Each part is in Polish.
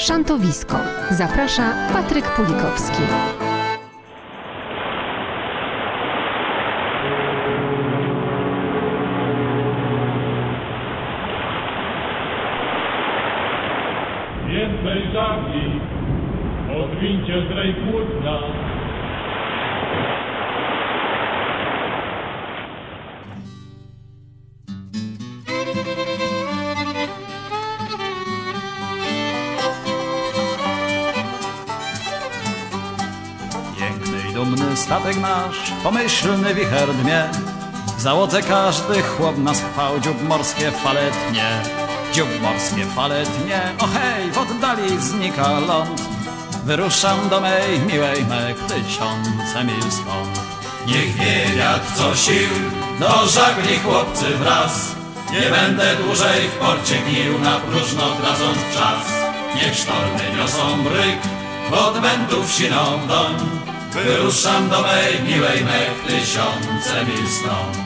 Szantowisko. Zaprasza Patryk Pulikowski. Pomyślny wicher dmie. W załodze każdy chłop nas chwał, dziób morskie fale tnie. Dziób morskie fale tnie, o hej, w oddali znika ląd. Wyruszam do mej miłej mek tysiące mil stąd. Niech wie wiatr co sił, do żagli chłopcy wraz. Nie będę dłużej w porcie gnił, na próżno tracąc czas. Niech sztormy niosą bryk, w odmętów siną doń. Wyruszam do mej miłej mek tysiące mil stąd.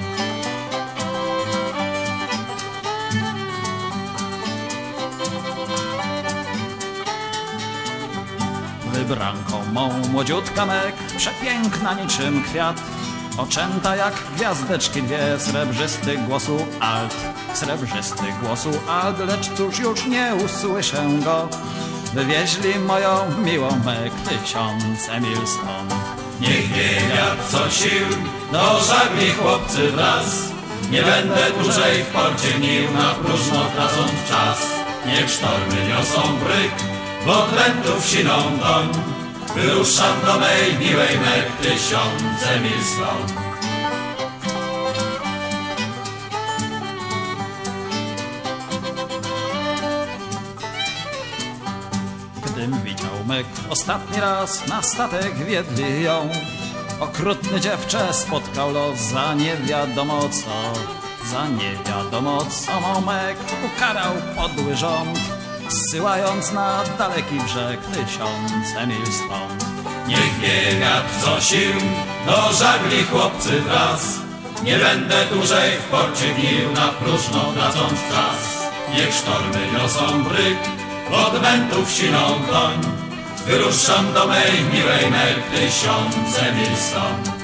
Wybranką mą młodziutka mek, przepiękna niczym kwiat. Oczęta jak gwiazdeczki dwie, srebrzysty głosu alt, srebrzysty głosu alt, lecz cóż już nie usłyszę go. Wywieźli moją miłą mek tysiące mil stąd. Niech wiatr co sił, do żagli chłopcy wraz. Nie będę dłużej w porcie gnił, na próżno tracąc czas. Niech sztormy niosą bryk, w odmętów siną doń. Wyruszam do mej miłej mek tysiące mil stąd. Ostatni raz, na statek wiedli ją. Okrutny dziewczę spotkał los za nie wiadomo co. Za nie wiadomo co mą mek ukarał podły rząd. Zsyłając na daleki brzeg tysiące mil stąd. Niech wie co sił, do żagli chłopcy wraz. Nie będę dłużej w porcie gnił, na próżno tracąc czas. Niech sztormy niosą bryk, w odmętów siną koń. Wyruszam do mej miłej mek tysiące mil stąd.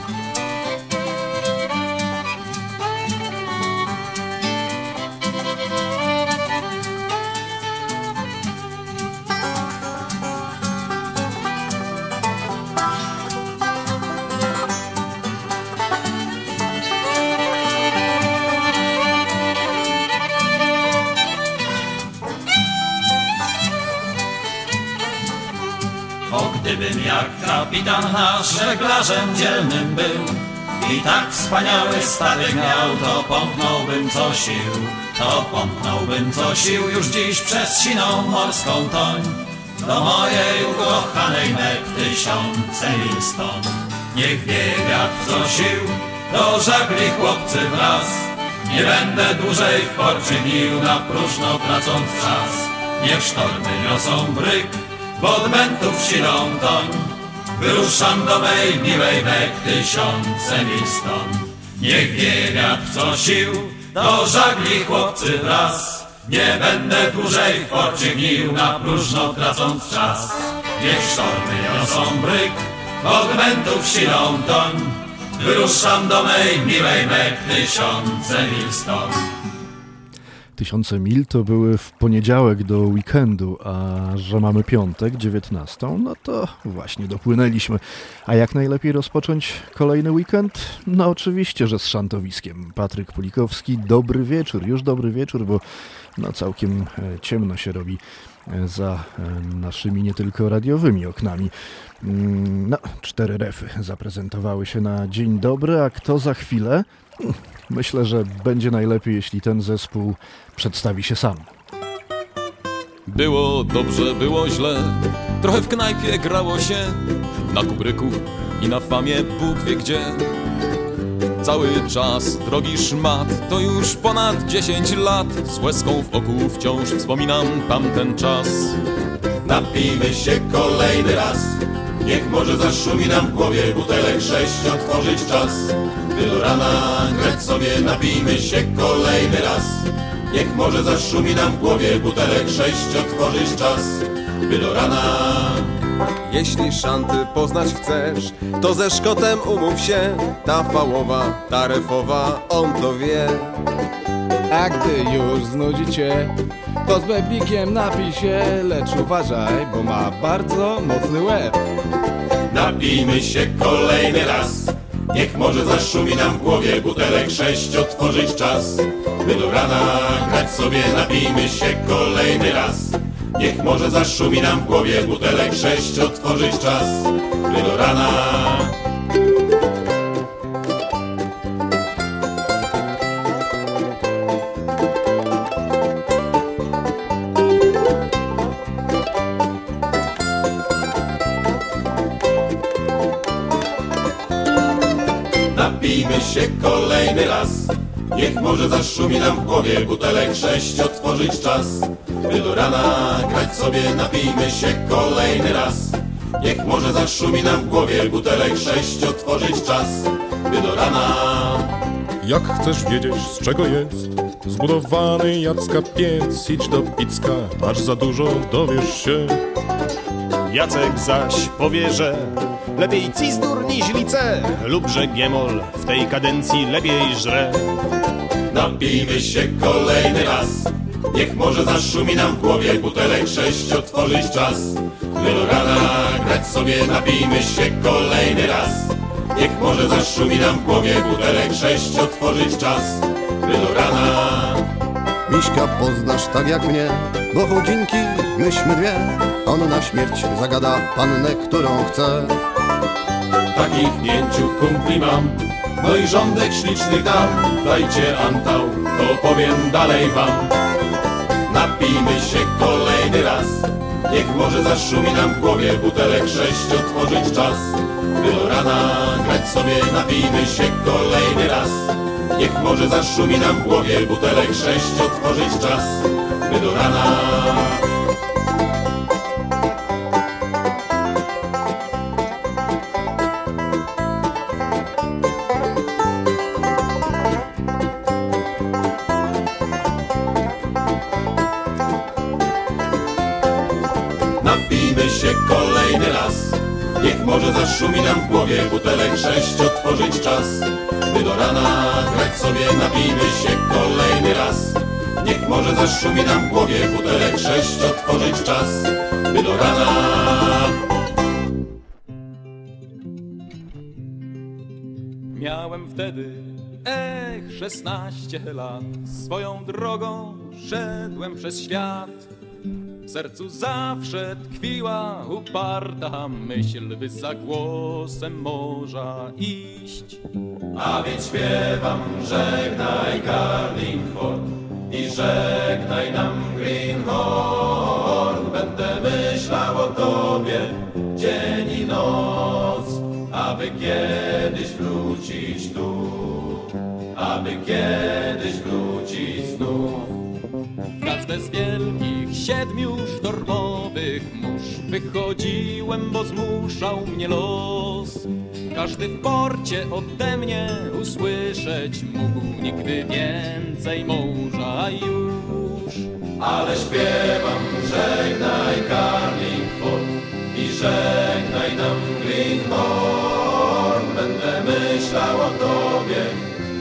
Kapitan nasz żeglarzem dzielnym był. I tak wspaniały statek miał, to pomknąłbym co sił. To pomknąłbym co sił już dziś przez siną morską toń. Do mojej ukochanej mek tysiące mil stąd Niech wie wiatr co sił, do żagli chłopcy wraz. Nie będę dłużej w porcie gnił, na próżno tracąc czas. Niech sztormy niosą bryk, w odmętów siną toń. Wyruszam do mej miłej mek tysiące mil stąd. Niech wie wiatr co sił, do żagli chłopcy wraz. Nie będę dłużej w porcie gnił, na próżno tracąc czas. Niech sztormy niosą bryk, w odmętów siną toń. Wyruszam do mej miłej mek tysiące mil stąd. Tysiące mil to były w poniedziałek do weekendu, a że mamy piątek, 19, no to właśnie dopłynęliśmy. A jak najlepiej rozpocząć kolejny weekend? No oczywiście, że z szantowiskiem. Patryk Pulikowski, dobry wieczór, już dobry wieczór, bo no całkiem e, ciemno się robi e, za e, naszymi nie tylko radiowymi oknami. Mm, No, cztery refy zaprezentowały się na dzień dobry, a kto za chwilę? Myślę, że będzie najlepiej, jeśli ten zespół przedstawi się sam. Było dobrze, było źle, trochę w knajpie grało się, na kubryku i na famie Bóg wie gdzie. Cały czas, drogi szmat, to już ponad 10 lat, z łezką w oku wciąż wspominam tamten czas. Napijmy się kolejny raz Niech może zaszumi nam w głowie butelek sześć otworzyć czas Gdy do rana grać sobie napijmy się kolejny raz Niech może zaszumi nam w głowie butelek sześć otworzyć czas, by do rana. Jeśli szanty poznać chcesz, to ze Szkotem umów się. Ta fałowa, ta refowa, on to wie. A gdy już znudzicie, to z bebikiem napij się, lecz uważaj, bo ma bardzo mocny łeb. Napijmy się kolejny raz. Niech może zaszumi nam w głowie butelek sześć otworzyć czas. By do rana grać sobie napijmy się kolejny raz. Niech może zaszumi nam w głowie butelek sześć otworzyć czas. By do rana. Się kolejny raz. Niech może zaszumi nam w głowie butelek sześć otworzyć czas. By do rana grać sobie napijmy się kolejny raz. Niech może zaszumi nam w głowie butelek sześć otworzyć czas. By do rana. Jak chcesz wiedzieć z czego jest Zbudowany Jacka piec Idź do Picka, aż za dużo dowiesz się Jacek zaś powie, że lepiej cizdur niż lice lub że giemol w tej kadencji lepiej żre. Napijmy się kolejny raz. Niech może zaszumi nam w głowie butelek sześć otworzyć czas. By do rana grać sobie napijmy się kolejny raz. Niech może zaszumi nam w głowie butelek sześć otworzyć czas. By do rana. Miśka poznasz tak jak mnie, bo chudzinki myśmy dwie. On na śmierć zagada pannę, którą chce. Takich pięciu kumpli mam, no i rządek ślicznych dam. Dajcie antał, to powiem dalej wam. Napijmy się kolejny raz. Niech może zaszumi nam w głowie butelek sześć otworzyć czas. By do rana grać sobie napijmy się kolejny raz. Niech może zaszumi nam w głowie butelek sześć otworzyć czas. By do rana. Się kolejny raz. Niech może zaszumi nam w głowie butelek sześć otworzyć czas. By do rana grać sobie napijmy się kolejny raz. Niech może zaszumi nam w głowie butelek sześć otworzyć czas. By do rana. Miałem wtedy, ech, szesnaście lat. Swoją drogą szedłem przez świat. W sercu zawsze tkwiła uparta myśl, by za głosem morza iść. A więc śpiewam, żegnaj Carlingford i żegnaj nam Greenhorn. Będę myślał o tobie dzień i noc, aby kiedyś wrócić tu, aby kiedyś wrócić znów. Każde z wielkich siedmiu sztormowych mórz. Wychodziłem, bo zmuszał mnie los. Każdy w porcie ode mnie usłyszeć mógł. Nigdy więcej morza już. Ale śpiewam, żegnaj Carlingford i żegnaj nam Greenhorn. Będę myślał o tobie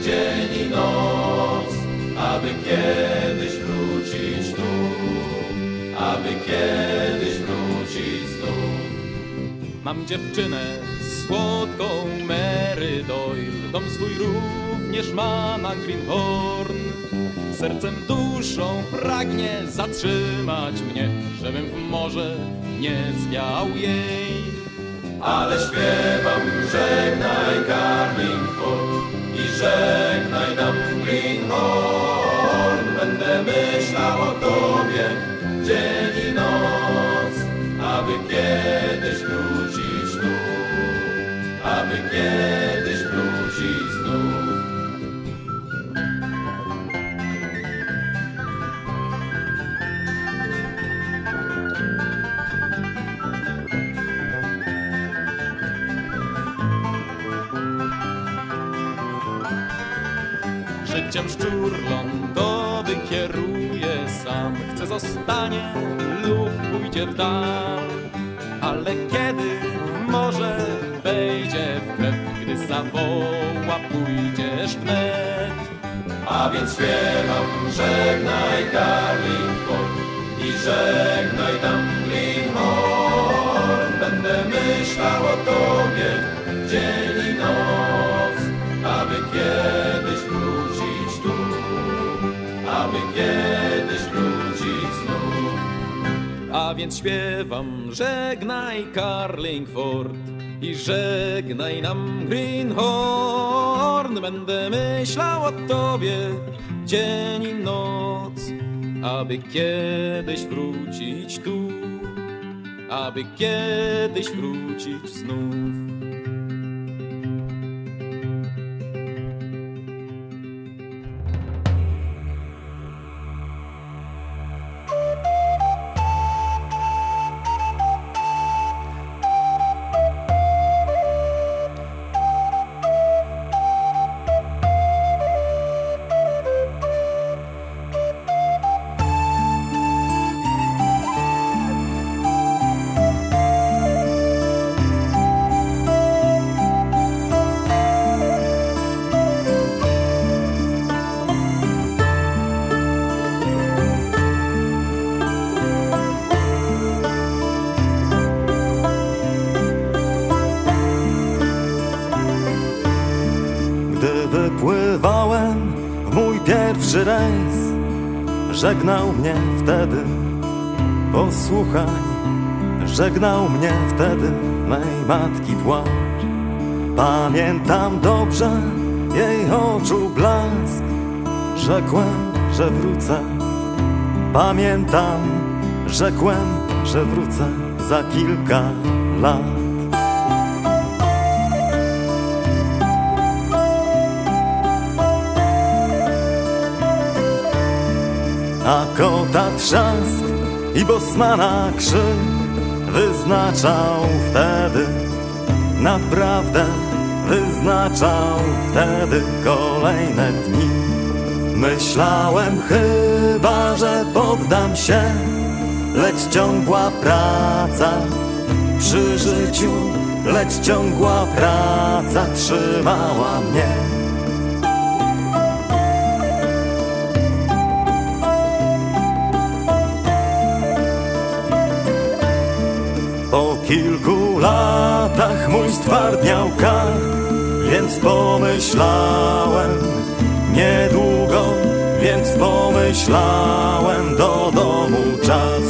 dzień i noc, aby kiedyś aby kiedyś wrócić znów. Mam dziewczynę słodką Mary Doyle. Dom swój również ma na Greenhorn. Sercem, duszą pragnie zatrzymać mnie Żebym w morze nie zwiał jej. Ale śpiewam, żegnaj Szczur lądowy wykieruje sam. Chce zostanie lub pójdzie w dal. Ale kiedy może wejdzie w krew, gdy zawoła pójdziesz wnet. A więc śpiewam, żegnaj Carlingford i żegnaj Horn. Będę myślał o tobie A więc śpiewam, żegnaj Carlingford i żegnaj nam Greenhorn. Będę myślał o tobie dzień i noc, aby kiedyś wrócić tu, aby kiedyś wrócić znów. Żegnał mnie wtedy, posłuchaj. Żegnał mnie wtedy mej matki płacz. Pamiętam dobrze jej oczu blask. Rzekłem, że wrócę. Pamiętam, rzekłem, że wrócę za kilka lat A kota trzask i bosmana krzyk Wyznaczał wtedy. Naprawdę wyznaczał wtedy kolejne dni. Myślałem chyba, że poddam się Lecz ciągła praca przy życiu Lecz ciągła praca trzymała mnie kilku latach mój stwardniał kark, więc pomyślałem niedługo, więc pomyślałem do domu czas.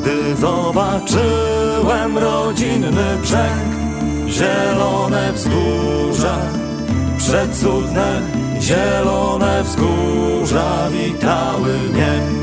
Gdy zobaczyłem rodzinny brzeg, zielone wzgórza, przecudne zielone wzgórza witały mnie.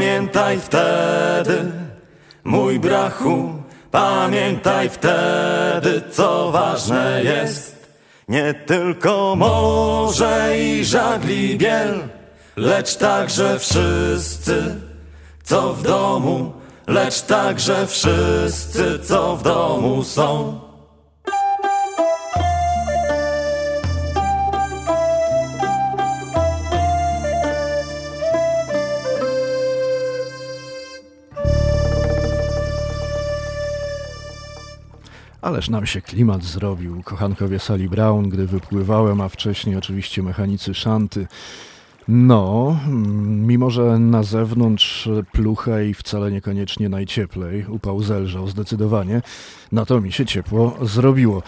Pamiętaj wtedy, mój brachu, pamiętaj wtedy, co ważne jest. Nie tylko morze i żagli biel, lecz także wszyscy, co w domu, lecz także wszyscy, co w domu są. Ależ nam się klimat zrobił, kochankowie Sally Brown, gdy wypływałem, a wcześniej oczywiście mechanicy Szanty. No, mimo że na zewnątrz plucha i wcale niekoniecznie najcieplej, upał zelżał zdecydowanie, no to mi się ciepło zrobiło.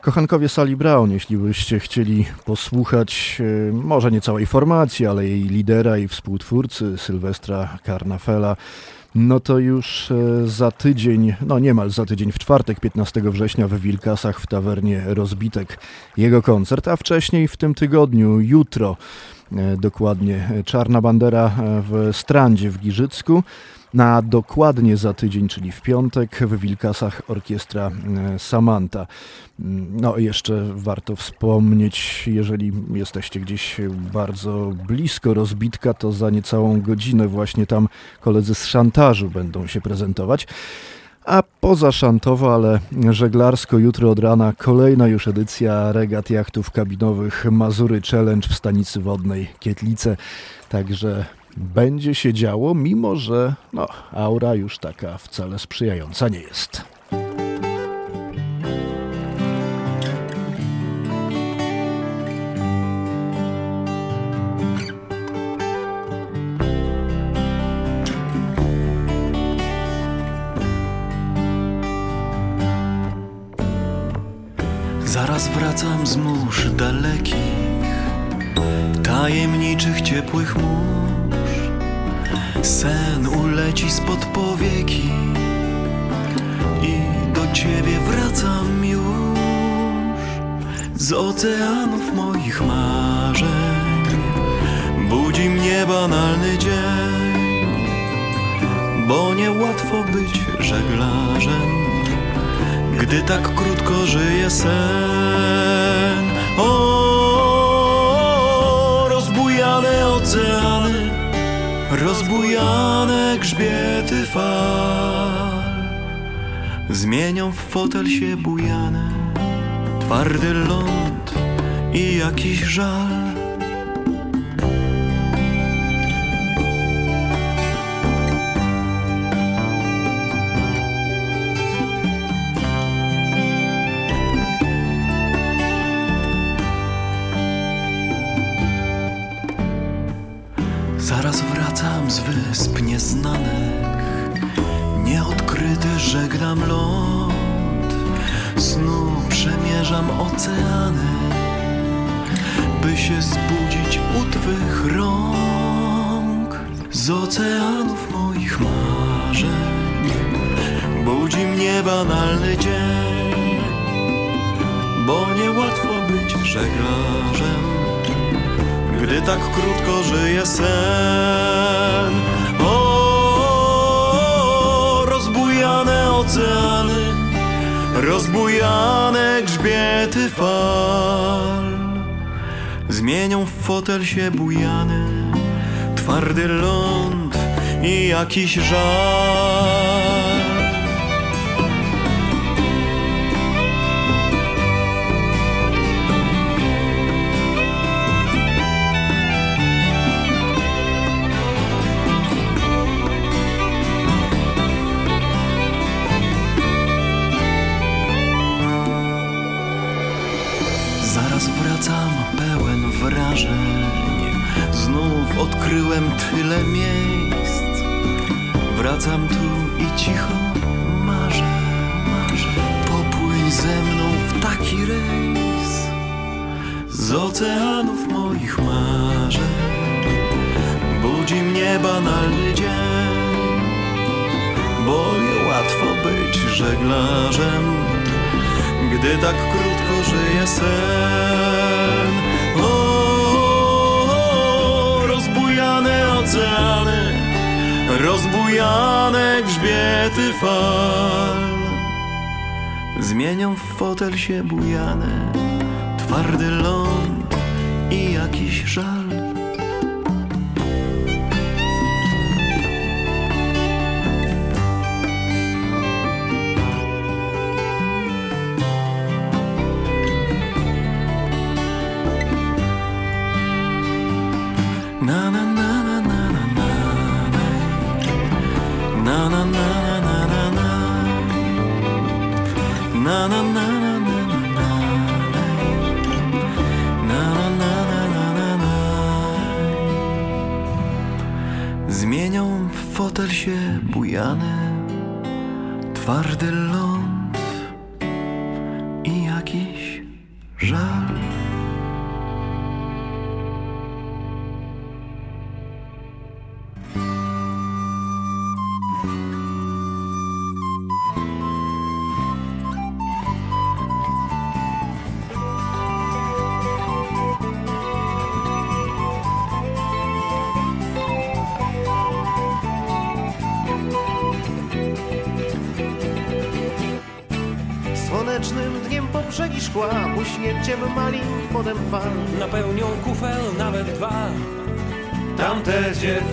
Kochankowie Sally Brown, jeśli byście chcieli posłuchać e, może nie całej formacji, ale jej lidera i współtwórcy Sylwestra Carnafela, no to już e, za tydzień, no niemal za tydzień, w czwartek 15 września w Wilkasach w tawernie Rozbitek. Jego koncert, a wcześniej w tym tygodniu, jutro e, dokładnie, Czarna Bandera w Strandzie w Giżycku, na dokładnie za tydzień, czyli w piątek w Wilkasach orkiestra e, Samanta. No jeszcze warto wspomnieć, jeżeli jesteście gdzieś bardzo blisko rozbitka, to za niecałą godzinę właśnie tam koledzy z szantażu będą się prezentować. A poza szantowo, ale żeglarsko jutro od rana kolejna już edycja regat jachtów kabinowych Mazury Challenge w stanicy wodnej Kietlice. Także będzie się działo, mimo że no, aura już taka wcale sprzyjająca nie jest. Zaraz wracam z mórz dalekich, tajemniczych, ciepłych mórz. Sen uleci spod powieki i do ciebie wracam już z oceanów moich marzeń. Budzi mnie banalny dzień, bo niełatwo być żeglarzem gdy tak krótko żyje sen. rozbujane grzbiety fal, zmienią w fotel się bujane, twardy ląd i jakiś żal. Żegnam ląd, snu przemierzam oceany, by się zbudzić u Twych rąk. Z oceanów moich marzeń budzi mnie banalny dzień, bo niełatwo być żeglarzem gdy tak krótko żyje sen. rozbujane oceany, rozbujane grzbiety fal, zmienią w fotel się bujany, twardy ląd i jakiś żal. Wrażeń Znów odkryłem tyle miejsc. Wracam tu i cicho marzę, marzę. Popłyń ze mną w taki rejs Z oceanów moich marzeń. Budzi mnie banalny dzień Bo niełatwo być żeglarzem gdy tak krótko żyje sen. oceany, rozbujane grzbiety fal, zmienią w fotel się bujane, twardy ląd i jakiś żal.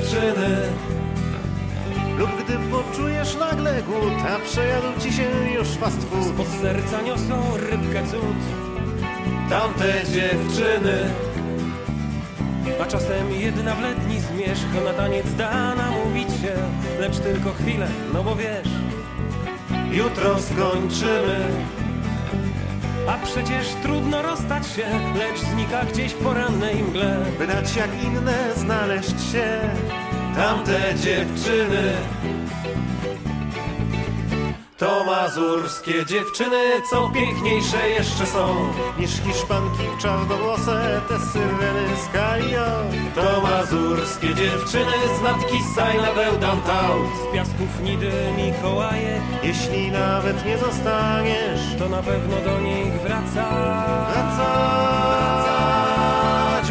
Dziewczyny Lub gdy poczujesz nagle głód A przejadł ci się już fast food. Spod serca niosą rybkę cud. Tamte dziewczyny. A czasem jedna w letni zmierzch Na taniec da namówić się Lecz tylko chwilę, no bo wiesz Jutro skończymy A przecież trudno rozstać się Lecz znika gdzieś w porannej mgle. By dać jak inne znaleźć się. Tamte dziewczyny To mazurskie dziewczyny, co piękniejsze jeszcze są. Niż hiszpanki czarnowłose, te syreny z Kalio To mazurskie dziewczyny z natki Sajna Bełdantaut Z piasków Nidy Mikołajek Jeśli nawet nie zostaniesz To na pewno do nich wraca. Wracać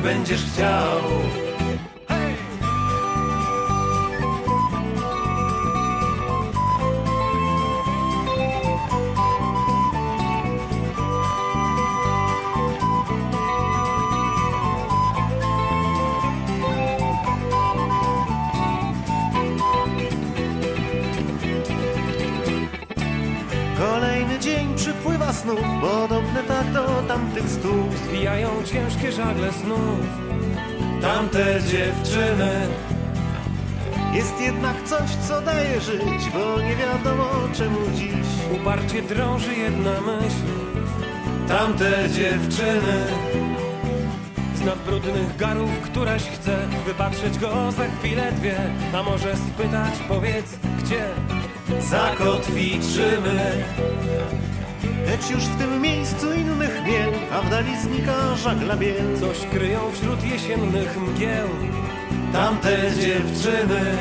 będziesz chciał snów Podobny tak do tamtych stóp. Zwijają ciężkie żagle snów. Tamte dziewczyny. Jest jednak coś, co daje żyć Bo nie wiadomo czemu dziś. Uparcie drąży jedna myśl. Tamte dziewczyny. Z nad brudnych garów któraś chce Wypatrzeć go za chwilę dwie. A może spytać, powiedz, gdzie Zakotwiczymy Lecz już w tym miejscu innych miel A w dali znika żagla biel. Coś kryją wśród jesiennych mgieł Tamte dziewczyny.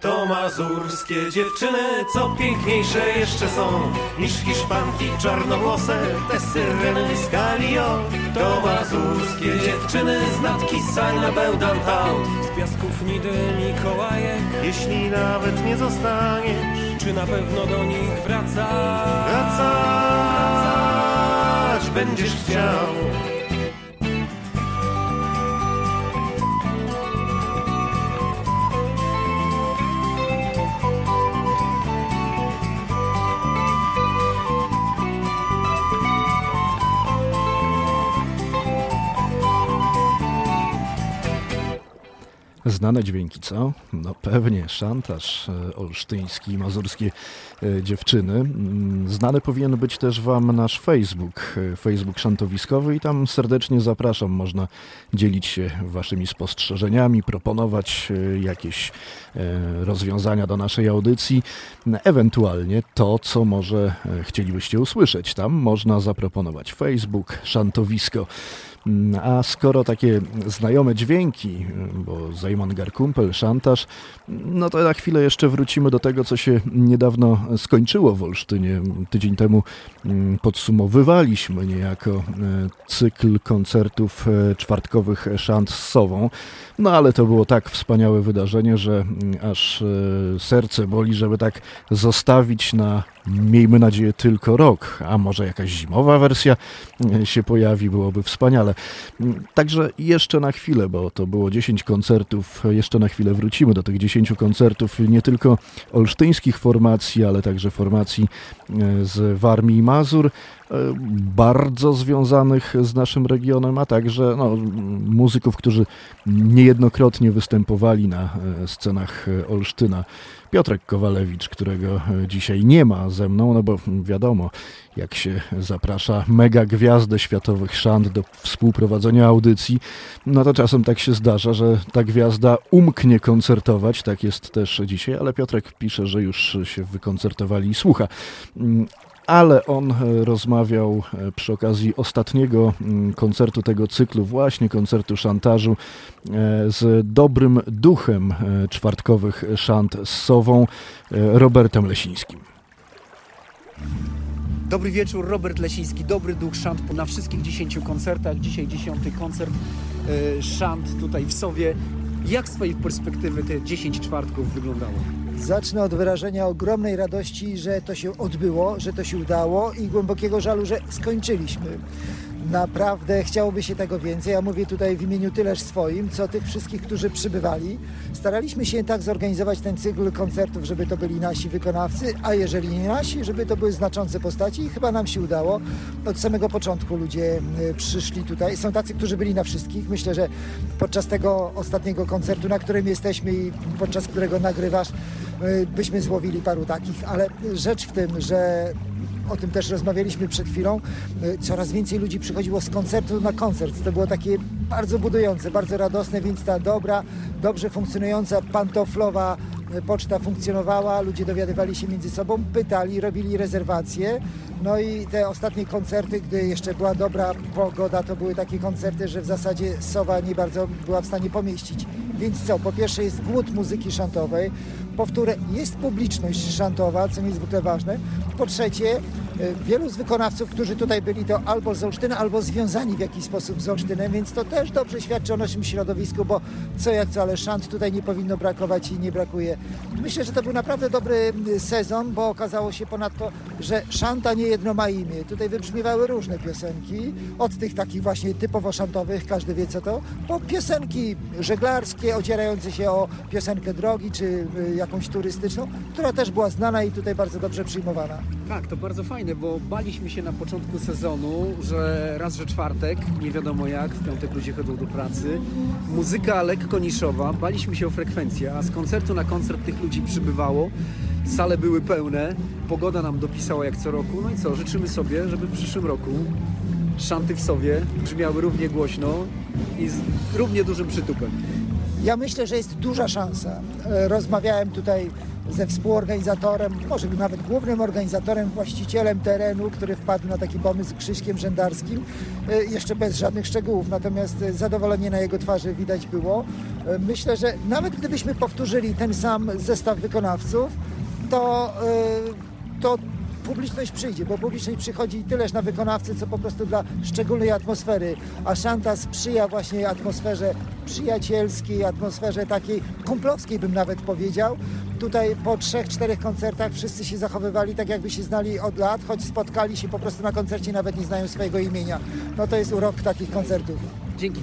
To mazurskie dziewczyny, co piękniejsze jeszcze są. Niż hiszpanki czarnowłose, te syreny z Kalio To mazurskie dziewczyny z natki Sajna Bełdantaut Z piasków Nidy Mikołajek. Jeśli nawet nie zostaniesz Czy na pewno do nich wraca Wracać będziesz chciał Znane dźwięki, co? No pewnie, szantaż e, olsztyński, mazurskie e, dziewczyny. Mm, Znany powinien być też Wam nasz Facebook, e, Facebook Szantowiskowy i tam serdecznie zapraszam. Można dzielić się Waszymi spostrzeżeniami, proponować jakieś rozwiązania do naszej audycji, ewentualnie to, co może chcielibyście usłyszeć. Tam można zaproponować Facebook Szantowisko. A skoro takie znajome dźwięki, bo Zajman Garkumpel, szantaż, no to na chwilę jeszcze wrócimy do tego, co się niedawno skończyło w Olsztynie. Tydzień temu mm, podsumowywaliśmy niejako e, cykl koncertów e, czwartkowych szant z Sową. No ale to było tak wspaniałe wydarzenie, że mm, aż e, serce boli, żeby tak zostawić na, miejmy nadzieję, tylko rok, a może jakaś zimowa wersja e, się pojawi, byłoby wspaniale. Mm, Także jeszcze na chwilę, bo to było 10 koncertów, jeszcze na chwilę wrócimy do tych 10 koncertów, nie tylko olsztyńskich formacji, ale także formacji e, z Warmii i Mazur, e, bardzo związanych z naszym regionem, a także no, muzyków, którzy niejednokrotnie występowali na scenach Olsztyna. Piotrek Kowalewicz, którego dzisiaj nie ma ze mną, no bo wiadomo, jak się zaprasza mega gwiazdę światowych szant do współprowadzenia audycji, no to czasem tak się zdarza, że ta gwiazda umknie koncertować, tak jest też dzisiaj, ale Piotrek pisze, że już się wykoncertowali i słucha ale on e, rozmawiał e, przy okazji ostatniego mm, koncertu tego cyklu, właśnie koncertu szantażu, e, z dobrym duchem czwartkowych szant z Sową, Robertem Lesińskim. Dobry wieczór, Robert Lesiński, dobry duch szant na wszystkich dziesięciu koncertach. Dzisiaj dziesiąty koncert szant tutaj w Sowie. Jak z Twojej perspektywy te 10 czwartków wyglądało? Zacznę od wyrażenia ogromnej radości, że to się odbyło, że to się udało i głębokiego żalu, że skończyliśmy. Naprawdę chciałoby się tego więcej. Ja mówię tutaj w imieniu tyleż swoim, co tych wszystkich, którzy przybywali. Staraliśmy się tak zorganizować ten cykl koncertów, żeby to byli nasi wykonawcy, a jeżeli nie nasi, żeby to były znaczące postaci i chyba nam się udało. Od samego początku ludzie przyszli tutaj. Są tacy, którzy byli na wszystkich. Myślę, że podczas tego ostatniego koncertu, na którym jesteśmy i podczas którego nagrywasz, y, byśmy złowili paru takich, ale rzecz w tym, że o tym też rozmawialiśmy przed chwilą, e, coraz więcej ludzi przychodziło z koncertu na koncert. To było takie bardzo budujące, bardzo radosne, więc ta dobra, dobrze funkcjonująca pantoflowa e, poczta funkcjonowała, ludzie dowiadywali się między sobą, pytali, robili rezerwacje. No i te ostatnie koncerty, gdy jeszcze była dobra pogoda, to były takie koncerty, że w zasadzie Sowa nie bardzo była w stanie pomieścić. Więc co, po pierwsze jest głód muzyki szantowej, po wtóre jest publiczność szantowa, co niezwykle ważne, po trzecie E, wielu z wykonawców, którzy tutaj byli, to albo z Olsztyna, albo związani w jakiś sposób z Olsztynem, więc to też dobrze świadczy o naszym środowisku, bo co jak co, ale szant tutaj nie powinno brakować i nie brakuje. Myślę, że to był naprawdę dobry sezon, bo okazało się ponadto, że szanta nie jedno ma imię. Tutaj wybrzmiewały różne piosenki, od tych takich właśnie typowo szantowych, każdy wie co to, po piosenki żeglarskie, ocierające się o piosenkę drogi, czy y, jakąś turystyczną, która też była znana i tutaj bardzo dobrze przyjmowana. Tak, to bardzo fajne, bo baliśmy się na początku sezonu, że raz, że czwartek, nie wiadomo jak, w piątek ludzie chodzą do pracy, muzyka lekko niszowa, baliśmy się o frekwencję, a z koncertu na koncert tych ludzi przybywało, sale były pełne, pogoda nam dopisała jak co roku, no i co, życzymy sobie, żeby w przyszłym roku szanty w Sowie brzmiały równie głośno i z równie dużym przytupem. Ja myślę, że jest duża szansa. E, rozmawiałem tutaj ze współorganizatorem, może nawet głównym organizatorem, właścicielem terenu, który wpadł na taki pomysł Krzyśkiem Rzędarskim, e, jeszcze bez żadnych szczegółów, natomiast zadowolenie na jego twarzy widać było. E, myślę, że nawet gdybyśmy powtórzyli ten sam zestaw wykonawców, to, to publiczność przyjdzie, bo publiczność przychodzi tyleż na wykonawcy, co po prostu dla szczególnej atmosfery, a Szanta sprzyja właśnie atmosferze przyjacielskiej, atmosferze takiej kumplowskiej bym nawet powiedział. Tutaj po trzech, czterech koncertach wszyscy się zachowywali tak jakby się znali od lat, choć spotkali się po prostu na koncercie nawet nie znają swojego imienia. No to jest urok takich koncertów. Dzięki.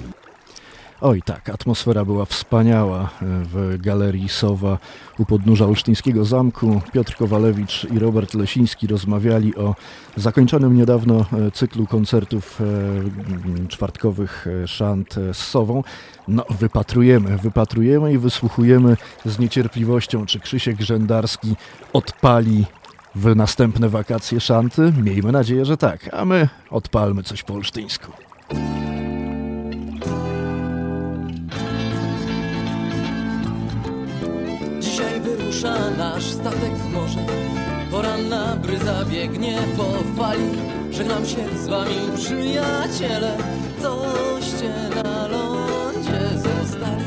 Oj tak, atmosfera była wspaniała e, w Galerii Sowa u podnóża Olsztyńskiego Zamku. Piotr Kowalewicz i Robert Lesiński rozmawiali o zakończonym niedawno e, cyklu koncertów e, czwartkowych szant z Sową. No, wypatrujemy, wypatrujemy i wysłuchujemy z niecierpliwością, czy Krzysiek Rzędarski odpali w następne wakacje szanty. Miejmy nadzieję, że tak, a my odpalmy coś po olsztyńsku. Wyrusza nasz statek w morze. Poranna bryza biegnie po fali. Żegnam się z wami przyjaciele. Coście na lądzie zostali.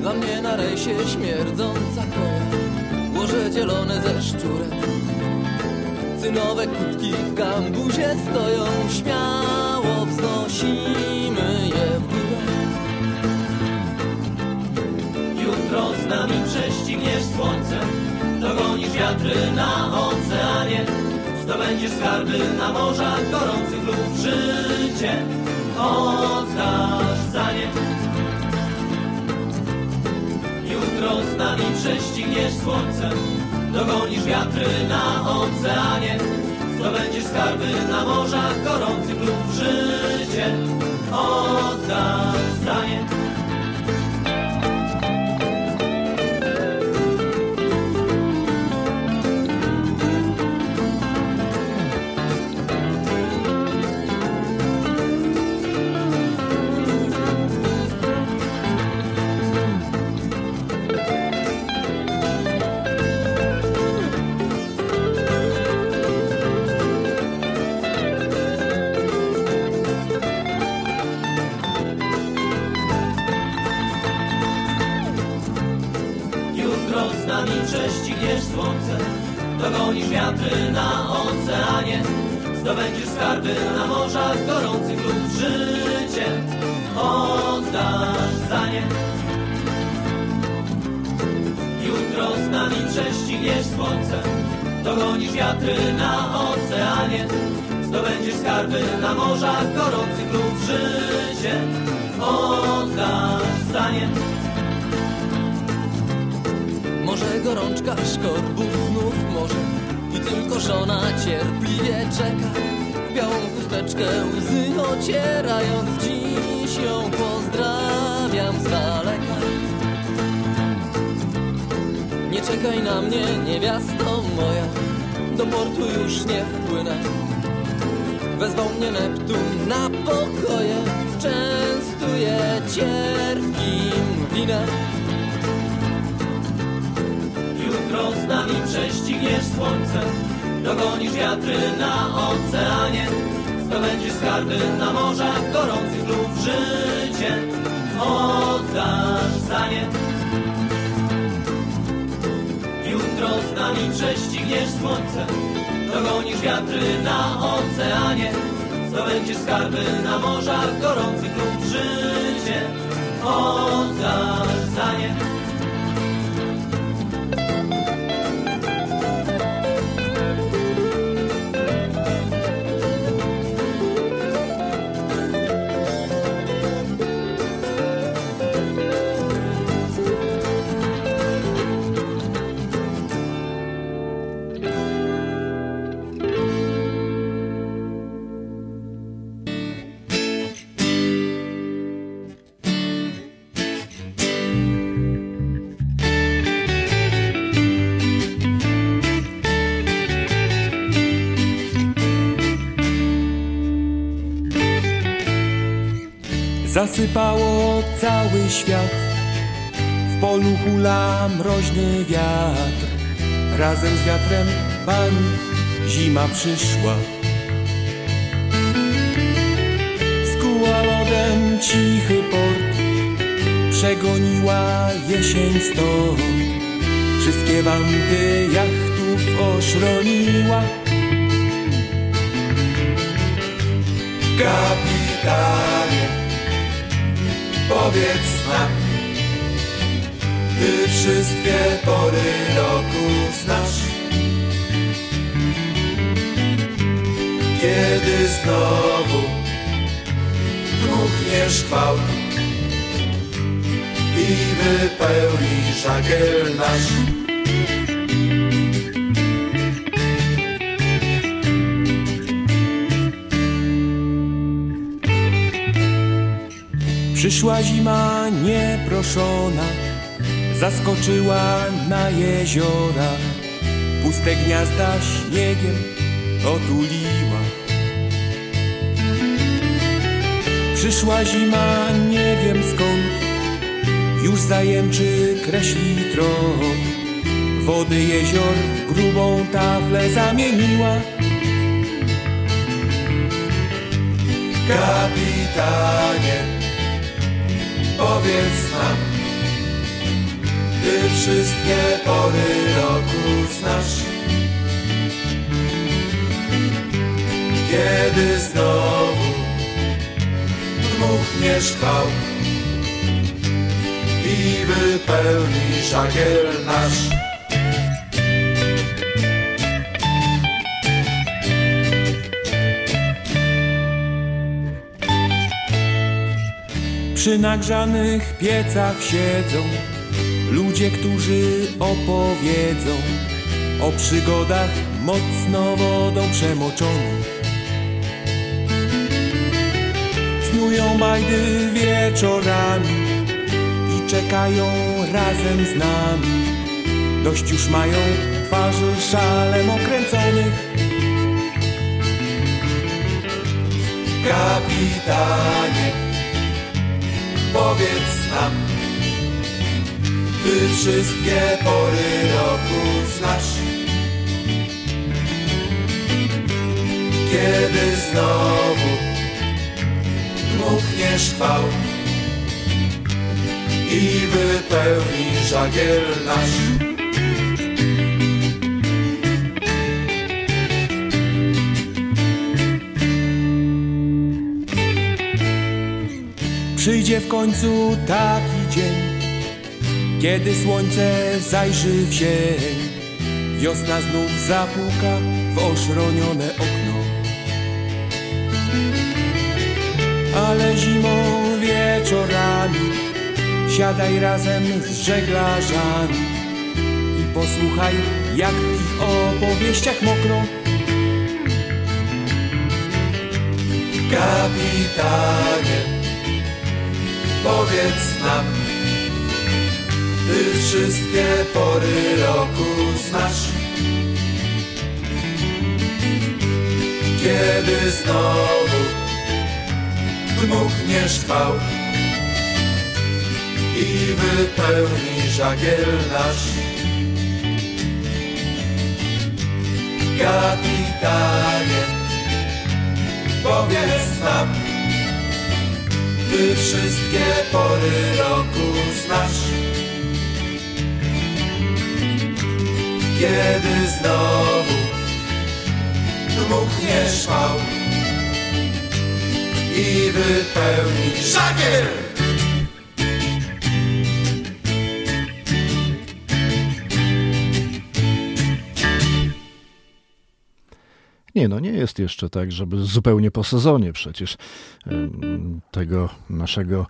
Dla mnie na rejsie śmierdząca koja Łoże dzielone ze szczurek Cynowe kubki w kambuzie stoją. Śmiało wznosimy z nami prześcigniesz słońce Dogonisz wiatry na oceanie. Zdobędziesz skarby na morzach gorących lub życie. Oddasz za nie. Jutro z nami prześcigniesz słońce Dogonisz wiatry na oceanie. Zdobędziesz skarby na morzach gorących lub życie. Oddasz za nie na mnie, niewiasto moja. Do portu już nie wpłynę. Wezwał mnie Neptun na pokoje. Częstuje cierpkim winem Jutro z nami prześcigniesz słońce. Dogonisz wiatry na oceanie. Zdobędziesz skarby na morzach gorących lub życie prześcigniesz słońce Dogonisz wiatry na oceanie. Zdobędziesz skarby na morzach gorących lub Zasypało cały świat. W polu hula mroźny wiatr. Razem z wiatrem pan zima przyszła. Skuła lodem cichy port. Przegoniła jesień stąd. Wszystkie wanty jachtów oszroniła. Kapitanie, powiedz nam, Ty wszystkie pory roku znasz. Kiedy znowu dmuchnie szkwał i wypełni żagiel nasz. Przyszła zima nieproszona, zaskoczyła na jeziora, puste gniazda śniegiem otuliła. Przyszła zima, nie wiem skąd, już zajęczy kreśli trop. Wody jezior w grubą taflę zamieniła. Kapitanie, powiedz nam, Ty wszystkie pory roku znasz. Kiedy znowu dmuchnie szkwał i wypełni żagiel nasz. Przy nagrzanych piecach siedzą ludzie, którzy opowiedzą o przygodach mocno wodą przemoczonych. Snują bajdy wieczorami i czekają razem z nami. Dość już mają twarzy szalem okręconych. Kapitanie, powiedz nam, Ty wszystkie pory roku znasz. Kiedy znowu dmuchnie szkwał i wypełni żagiel nasz. Przyjdzie w końcu taki dzień, kiedy słońce zajrzy w sień. Wiosna znów zapuka w oszronione okno. Ale zimą wieczorami siadaj razem z żeglarzami i posłuchaj, jak w ich opowieściach mokro. Kapitanie, powiedz nam, ty wszystkie pory roku znasz. Kiedy znowu dmuchniesz chwał i wypełni żagiel nasz. Kapitanie, powiedz nam, wszystkie pory roku znasz. Kiedy znowu dmuchniesz fał i wypełni żagiel. Nie, no nie jest jeszcze tak, żeby zupełnie po sezonie przecież tego naszego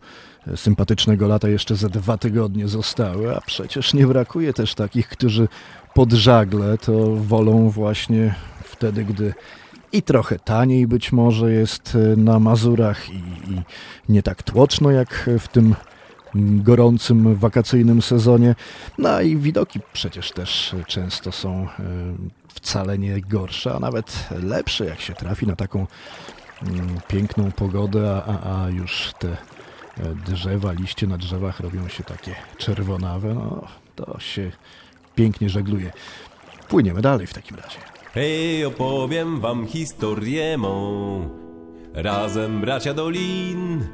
sympatycznego lata jeszcze ze dwa tygodnie zostały, a przecież nie brakuje też takich, którzy pod żagle to wolą właśnie wtedy, gdy i trochę taniej być może jest e, na Mazurach i, i nie tak tłoczno jak w tym gorącym wakacyjnym sezonie. No i widoki przecież też często są e, wcale nie gorsze, a nawet lepsze, jak się trafi na taką mm, piękną pogodę, a, a, a już te e, drzewa, liście na drzewach robią się takie czerwonawe. No, to się pięknie żegluje. Płyniemy dalej w takim razie. Hej, opowiem wam historię mą. Razem bracia Dolin,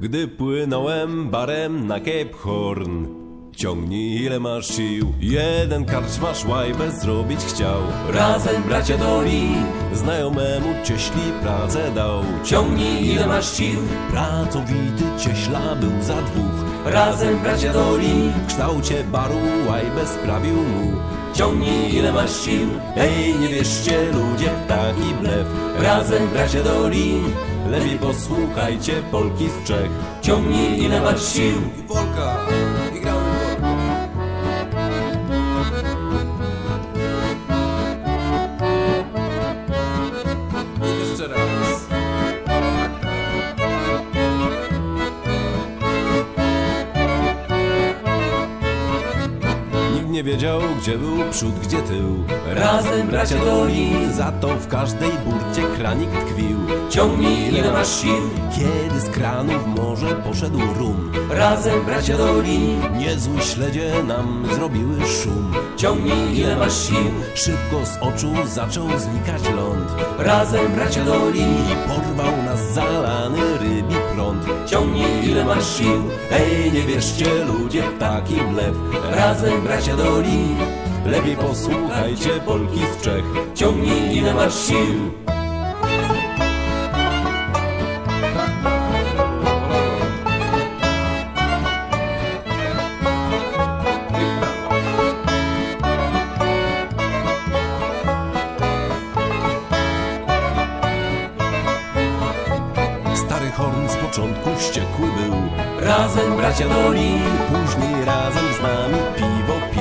gdy płynąłem barem na Cape Horn. Ciągnij ile masz sił, jeden karczmasz łajbę zrobić chciał. Razem bracia Dolin, znajomemu cieśli pracę dał. Ciągnij ile masz sił, pracowity cieśla był za dwóch. Razem bracia Dolin, w kształcie baru łajbę sprawił mu. Ciągnij ile masz sił, Ej, nie wierzcie ludzie w taki blef. razem bracia Dolin, Lepiej posłuchajcie Polki z Czech. ciągnij ile masz sił. Polka, i gramy nie wiedział, gdzie był przód, gdzie tył. Razem bracia Dolin, Za to w każdej burcie kranik tkwił. ciągnij ile masz sił. Kiedy z kranu w morze poszedł rum. Razem bracia Dolin, Niezły śledzie nam zrobiły szum. ciągnij ile masz sił. Szybko z oczu zaczął znikać ląd. Razem bracia Dolin, I porwał nas zalany ciągnij ile masz sił. Ej, nie wierzcie ludzie w taki blef. Razem bracia Dolin, Lepiej posłuchajcie Polki z Czech. ciągnij ile masz sił. Horn z początku wściekły był. Razem bracia Dolin, Później razem z nami piwo.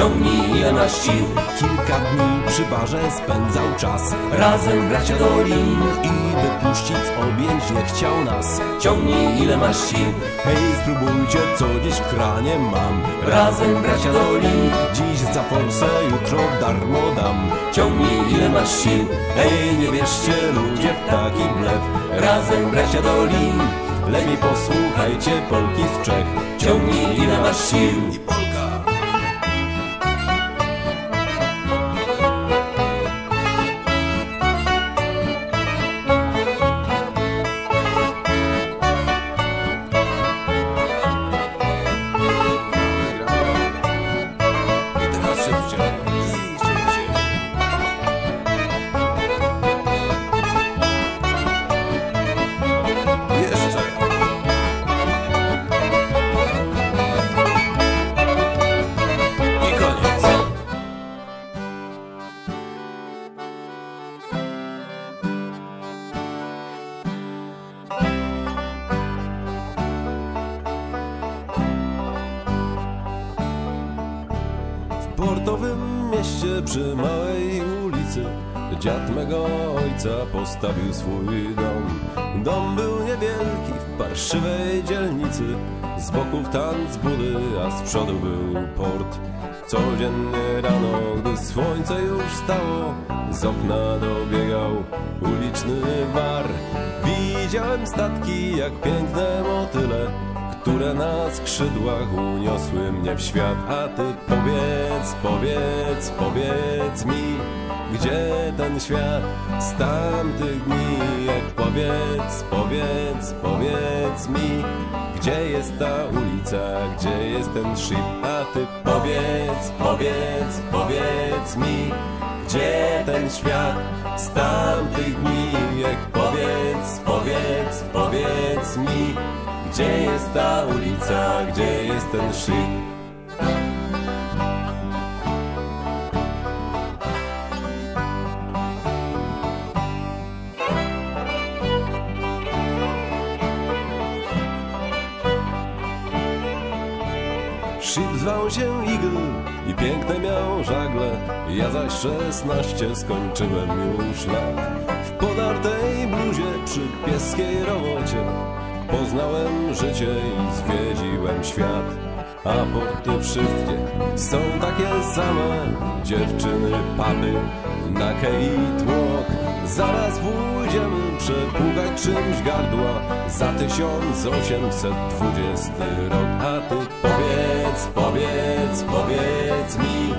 Ciągnij ile masz sił. Kilka dni przy barze spędzał czas. Razem bracia Dolin, I wypuścić objęć nie chciał nas. ciągnij ile masz sił. Hej, spróbujcie, co dziś w kranie mam. Razem bracia Dolin, Dziś za forsę, jutro darmo dam. ciągnij ile masz sił. Hej, nie wierzcie ludzie w taki blef. Razem bracia Dolin, Lepiej posłuchajcie Polki z Czech. ciągnij ile masz sił. Przodu był port. Codziennie rano, gdy słońce już stało Z okna dobiegał uliczny war. Widziałem statki jak piękne motyle które na skrzydłach uniosły mnie w świat. A ty powiedz, powiedz, powiedz mi Gdzie ten świat z tamtych dni? Jak powiedz, powiedz, powiedz mi Gdzie jest ta ulica, gdzie jest ten ship? A ty powiedz, powiedz, powiedz mi Gdzie ten świat z tamtych dni? Jak powiedz, powiedz, powiedz mi gdzie jest ta ulica, gdzie jest ten szyk? Ship zwał się Eagle i piękne miał żagle. Ja zaś szesnaście skończyłem już lat. W podartej bluzie przy pieskiej robocie Poznałem życie i zwiedziłem świat. A porty wszystkie są takie same Dziewczyny, paby, na kei tłok Zaraz pójdziemy przepłukać czymś gardła Za 1820 rok. A ty powiedz, powiedz, powiedz mi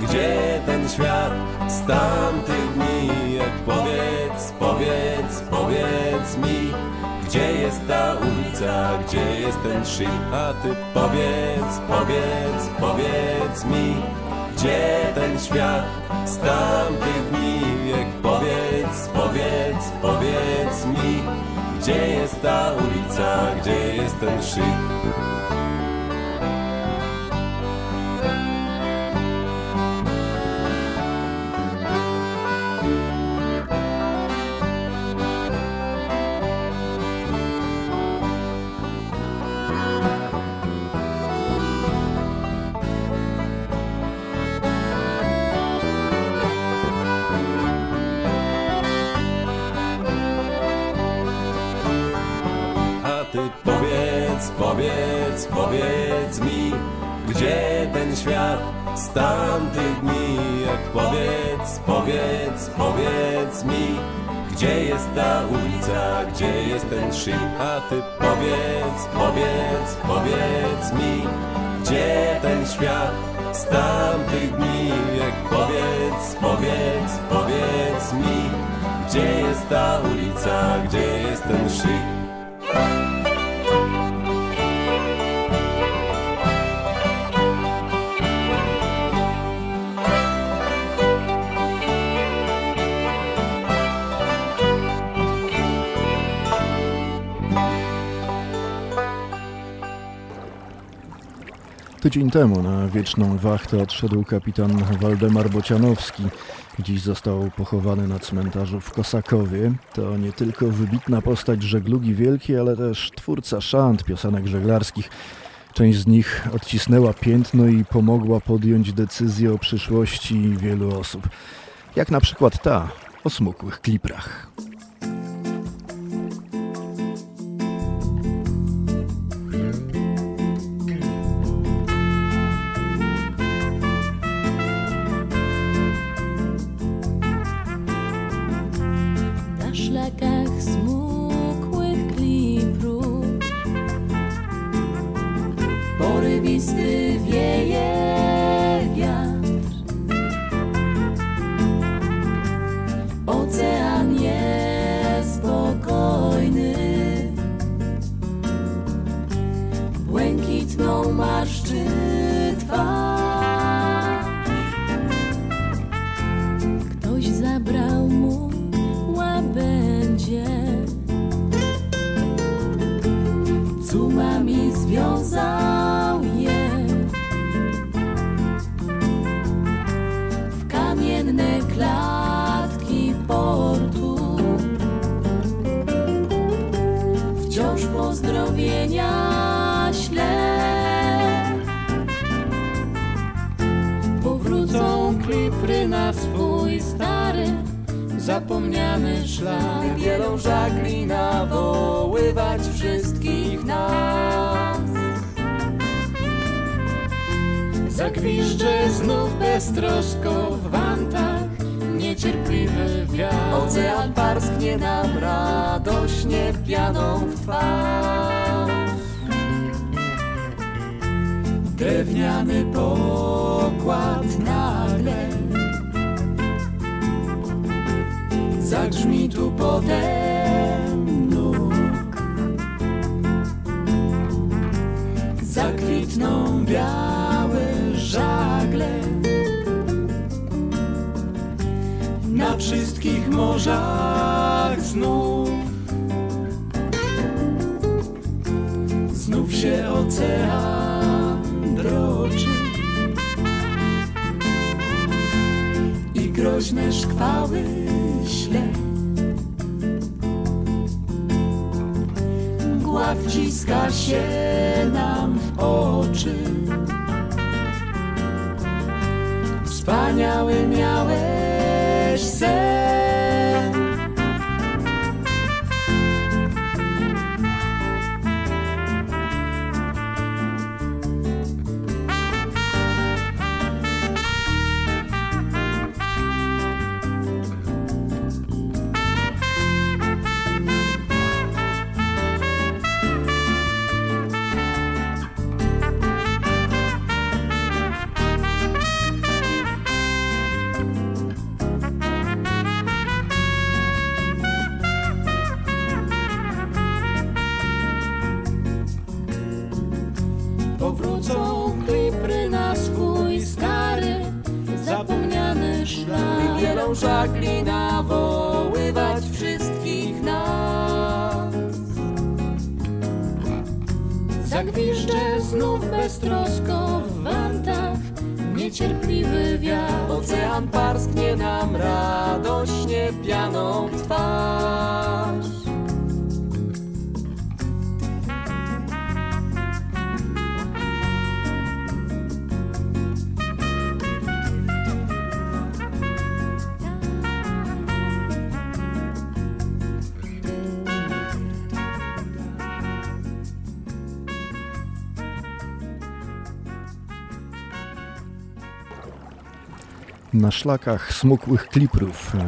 Gdzie ten świat z tamtych dni? Jak powiedz, powiedz, powiedz mi gdzie jest ta ulica, gdzie jest ten ship? A ty powiedz, powiedz, powiedz mi Gdzie ten świat z tamtych dni? Jak powiedz, powiedz, powiedz mi Gdzie jest ta ulica, gdzie jest ten ship? Świat. Z tamtych dni Jak powiedz, powiedz, powiedz mi Gdzie jest ta ulica, gdzie jest ten szyb? A ty powiedz, powiedz, powiedz mi Gdzie ten świat? Z tamtych dni powiedz, powiedz, powiedz mi Gdzie jest ta ulica, gdzie jest ten szyb Tydzień temu na wieczną wachtę odszedł kapitan Waldemar Bocianowski. Dziś został pochowany na cmentarzu w Kosakowie. To nie tylko wybitna postać żeglugi wielkiej, ale też twórca szant, piosenek żeglarskich. Część z nich odcisnęła piętno i pomogła podjąć decyzję o przyszłości wielu osób. Jak na przykład ta o smukłych kliprach. live, yeah, yeah. Zapomniany szlak. Wielą żagli nawoływać wszystkich nas. Zagwiżdżę znów beztrosko w wantach, niecierpliwy wiatr. Ocean parsknie nam radośnie pianą w twarz. Drewniany pokład nagle Zagrzmi tu pode nóg Zakwitną białe żagle. Na wszystkich morzach znów. Znów się ocean droczy. I groźne szkwały Mgła wciska się nam w oczy. Wspaniały miałeś szlakach smukłych kliprów e,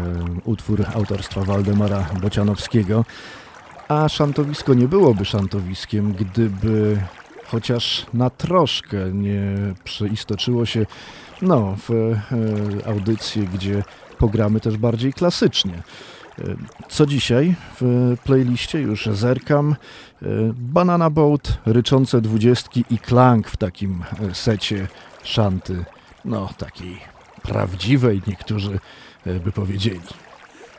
utwór autorstwa Waldemara Bocianowskiego. A szantowisko nie byłoby szantowiskiem, gdyby chociaż na troszkę nie przeistoczyło się no, w e, audycję, gdzie pogramy też bardziej klasycznie. E, Co dzisiaj w playliście już zerkam. Banana Boat, ryczące dwudziestki i klank w takim secie szanty. No, takiej prawdziwej, niektórzy e, by powiedzieli.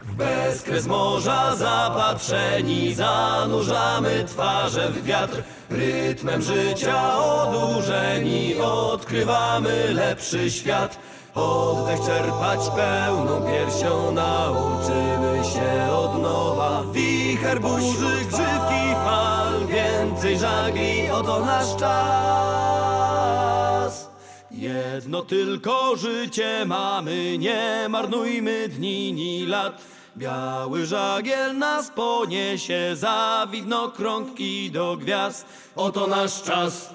W bezkres morza zapatrzeni zanurzamy twarze w wiatr. Rytmem życia odurzeni odkrywamy lepszy świat. Oddech czerpać pełną piersią nauczymy się od nowa. Wicher burzy, grzywki fal, więcej żagli, oto nasz czas Jedno tylko życie mamy, nie marnujmy dni ni lat. Biały żagiel nas poniesie za widnokrąg i do gwiazd. Oto nasz czas,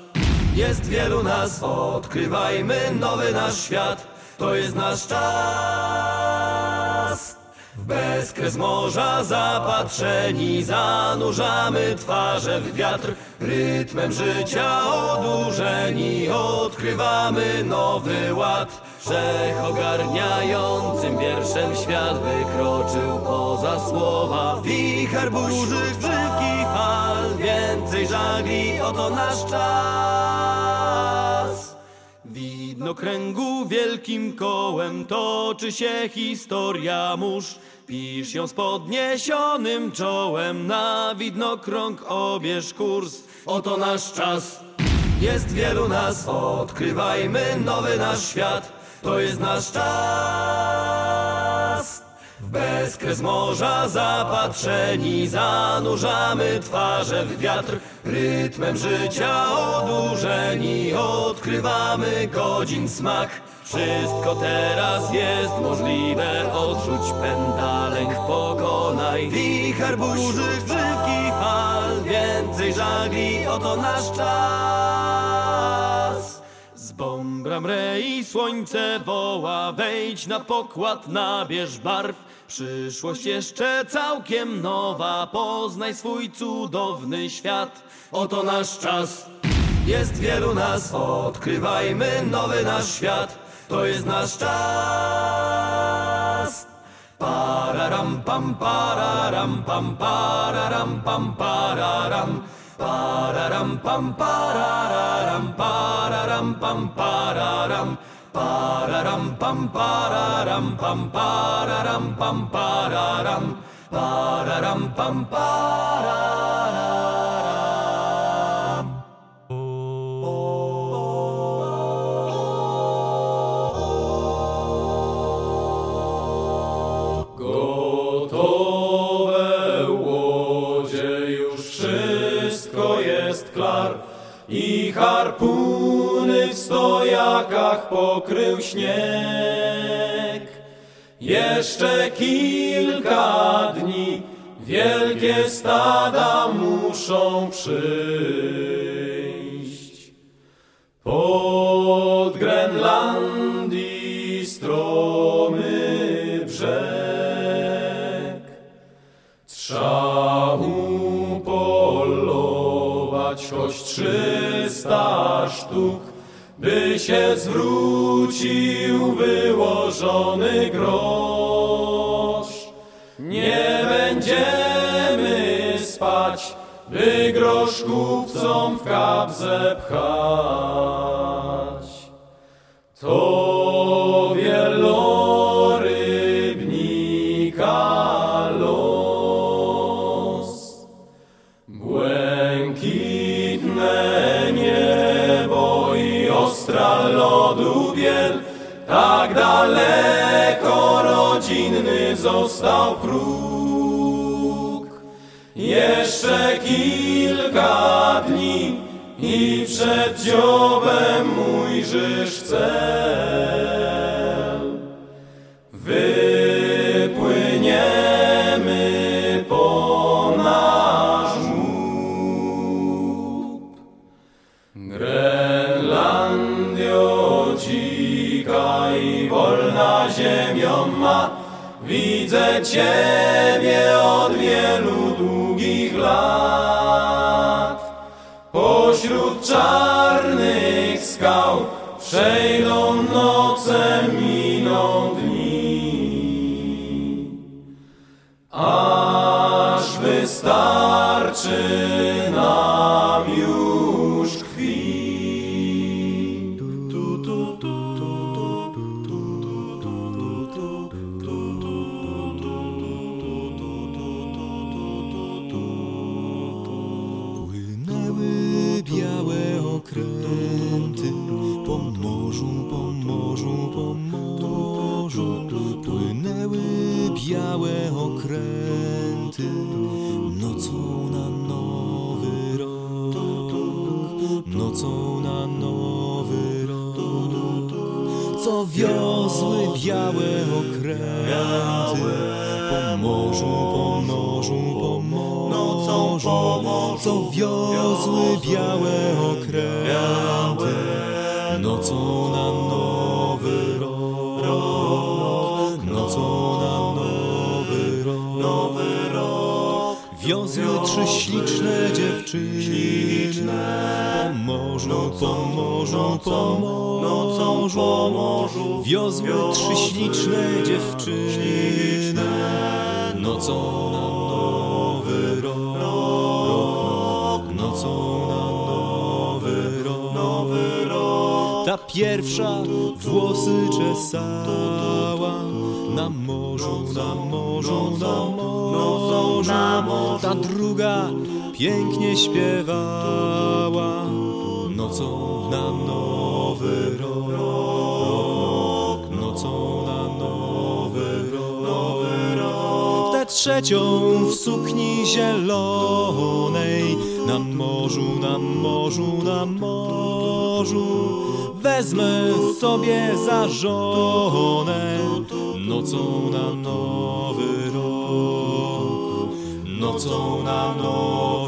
jest wielu nas, odkrywajmy nowy nasz świat. To jest nasz czas. W bezkres morza zapatrzeni zanurzamy twarze w wiatr. Rytmem życia odurzeni odkrywamy nowy ład. Wszechogarniającym wierszem świat wykroczył poza słowa. Wicher burzy, grzywki fal, więcej żagli, oto nasz czas. Widnokręgu wielkim kołem toczy się historia mórz Pisz ją z podniesionym czołem, na widnokrąg obierz kurs. Oto nasz czas, jest wielu nas, odkrywajmy nowy nasz świat. To jest nasz czas. W bezkres morza zapatrzeni zanurzamy twarze w wiatr. Rytmem życia odurzeni odkrywamy godzin smak. Wszystko teraz jest możliwe Odrzuć pęta, lęk pokonaj Wicher burzy, grzywki fal. Więcej żagli, oto nasz czas. Z bombra mre i słońce woła Wejdź na pokład, nabierz barw Przyszłość jeszcze całkiem nowa. Poznaj swój cudowny świat. Oto nasz czas. Jest wielu nas, odkrywajmy nowy nasz świat. To jest nasz czas. Pararam pam pararam pam pararam pam pararam. Pararam pam pararam pararam pam pararam pararam pam pararam pam pararam pam pararam pararam pam pararam stojakach pokrył śnieg. Jeszcze kilka dni wielkie stada muszą przyjść. Pod Grenlandii stromy brzeg Trzeba upolować choć trzysta sztuk, by się zwrócił wyłożony grosz. Nie będziemy spać, by grosz kupcom w kabzę pchać. To rodzinny został próg. Jeszcze kilka dni i przed dziobem ujrzysz cel. Ciebie od wielu długich lat. Pośród czarnych skał białe okręty nocą na nowy rok, nocą na nowy rok. Co wiozły białe okręty po morzu, po morzu, po morzu. Co wiozły śliczne dziewczyny po morzu, po morzu, po morzu. Wiozły trzy śliczne dziewczyny nocą na nowy rok, nocą na nowy rok. Ta pierwsza włosy czesała na morzu, na morzu, na morzu. Ta druga pięknie śpiewała nocą na nowy rok, nocą na nowy rok. trzecią w sukni zielonej Na morzu, na morzu, na morzu Wezmę sobie za żonę Nocą na nowy rok Nocą na nowy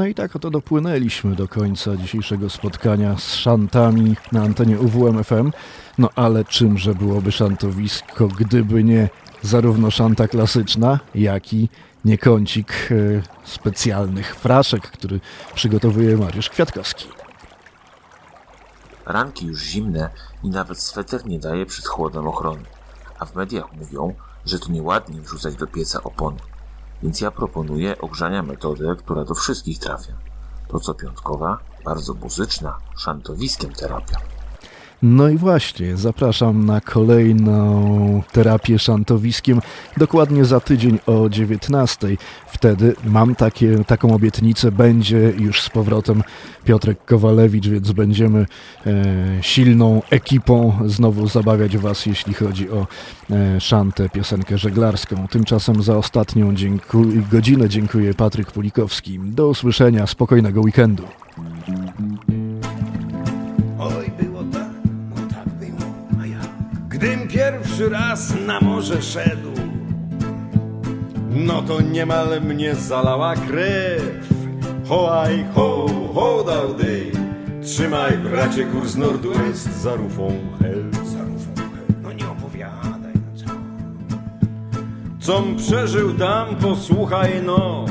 No i tak oto dopłynęliśmy do końca dzisiejszego spotkania z szantami na antenie UWM FM. No ale czymże byłoby szantowisko, gdyby nie zarówno szanta klasyczna, jak i niekącik e, specjalnych fraszek, który przygotowuje Mariusz Kwiatkowski. Ranki już zimne i nawet sweter nie daje przed chłodem ochrony. A w mediach mówią, że to nieładnie wrzucać do pieca opony. Więc ja proponuję ogrzania metodę, która do wszystkich trafia. To co piątkowa, bardzo muzyczna, szantowiskiem terapia. No i właśnie, zapraszam na kolejną terapię szantowiskiem dokładnie za tydzień o 19. Wtedy mam takie, taką obietnicę, będzie już z powrotem Piotrek Kowalewicz, więc będziemy e, silną ekipą znowu zabawiać Was, jeśli chodzi o e, szantę, piosenkę żeglarską. Tymczasem za ostatnią dzięku godzinę dziękuję Patryk Pulikowski. Do usłyszenia, spokojnego weekendu. Gdym pierwszy raz na morze szedł, no to niemal mnie zalała krew. Hoaj, ho, ho, dałdy, trzymaj bracie kurs Nordwest za rufą hel. Za rufą hel, no nie opowiadaj, no co. Com przeżył tam, posłuchaj no.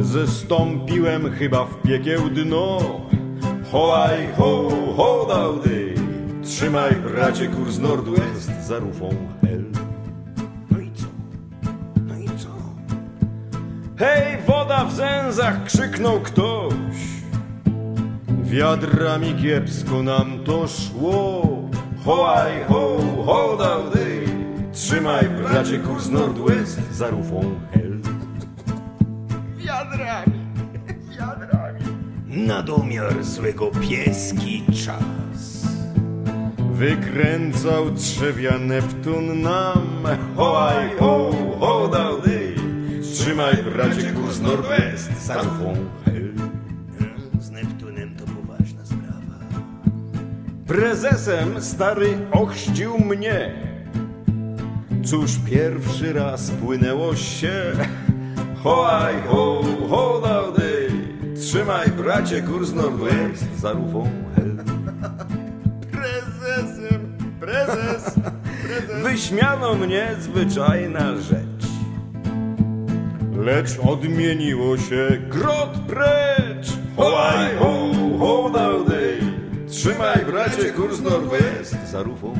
Zestąpiłem chyba w piekieł dno. Hoaj, ho, ho, dałdy, trzymaj bracie kurs Nordwest za rufą hel. No i co? No i co? Hej, woda w zęzach! krzyknął ktoś. Wiadrami kiepsko nam to szło. Hoaj, ho, ho, dałdy, trzymaj bracie kurs Nordwest za rufą hel. Wiadrami, wiadrami. Na domiar złego pieski czas. Wykręcał trzewia Neptun nam. Hoaj, ho, ho, dałdy, trzymaj bracie kurs Nordwest za rufą. Z Neptunem to poważna sprawa. Prezesem stary ochrzcił mnie. Cóż pierwszy raz płynęło się. Hoaj, ho, ho, dałdy, trzymaj bracie kurs Nordwest za rufą hel. Wyśmiano mnie zwyczajna rzecz. Lecz odmieniło się grot precz. Hoaj, ho, ho, dałdy, trzymaj bracie kurs Nordwest za rufą.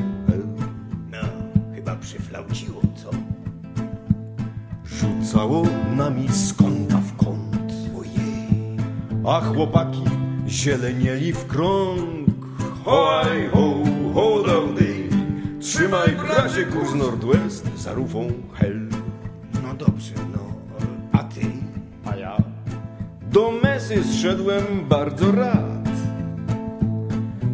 No, chyba przyflauciło, co? Rzucało nami z kąta w kąt. Ojej. A chłopaki zielenieli w krąg. Hoaj, ho, ho, dałdy, trzymaj bracie kurs Nordwest za rufą hel. No dobrze, no, a ty? A ja? Do mesy zszedłem bardzo rad,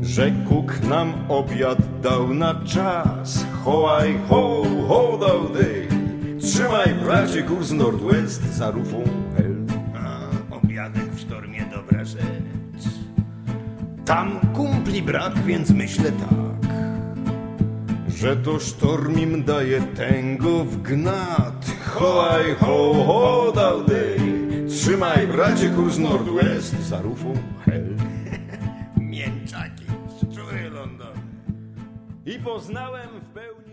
że Kuk nam obiad dał na czas. Hoaj, ho, ho, dałdy, trzymaj bracie kurs Nordwest za rufą hel. A, obiadek w sztormie dobra rzecz. Tam kumpli brak, więc myślę tak, że to sztorm im daje tęgo w gnat. Hoaj, ho, ho, dałdy, trzymaj bracie kurs Nordwest za rufą hel. Mięczaki, szczury London. I poznałem w pełni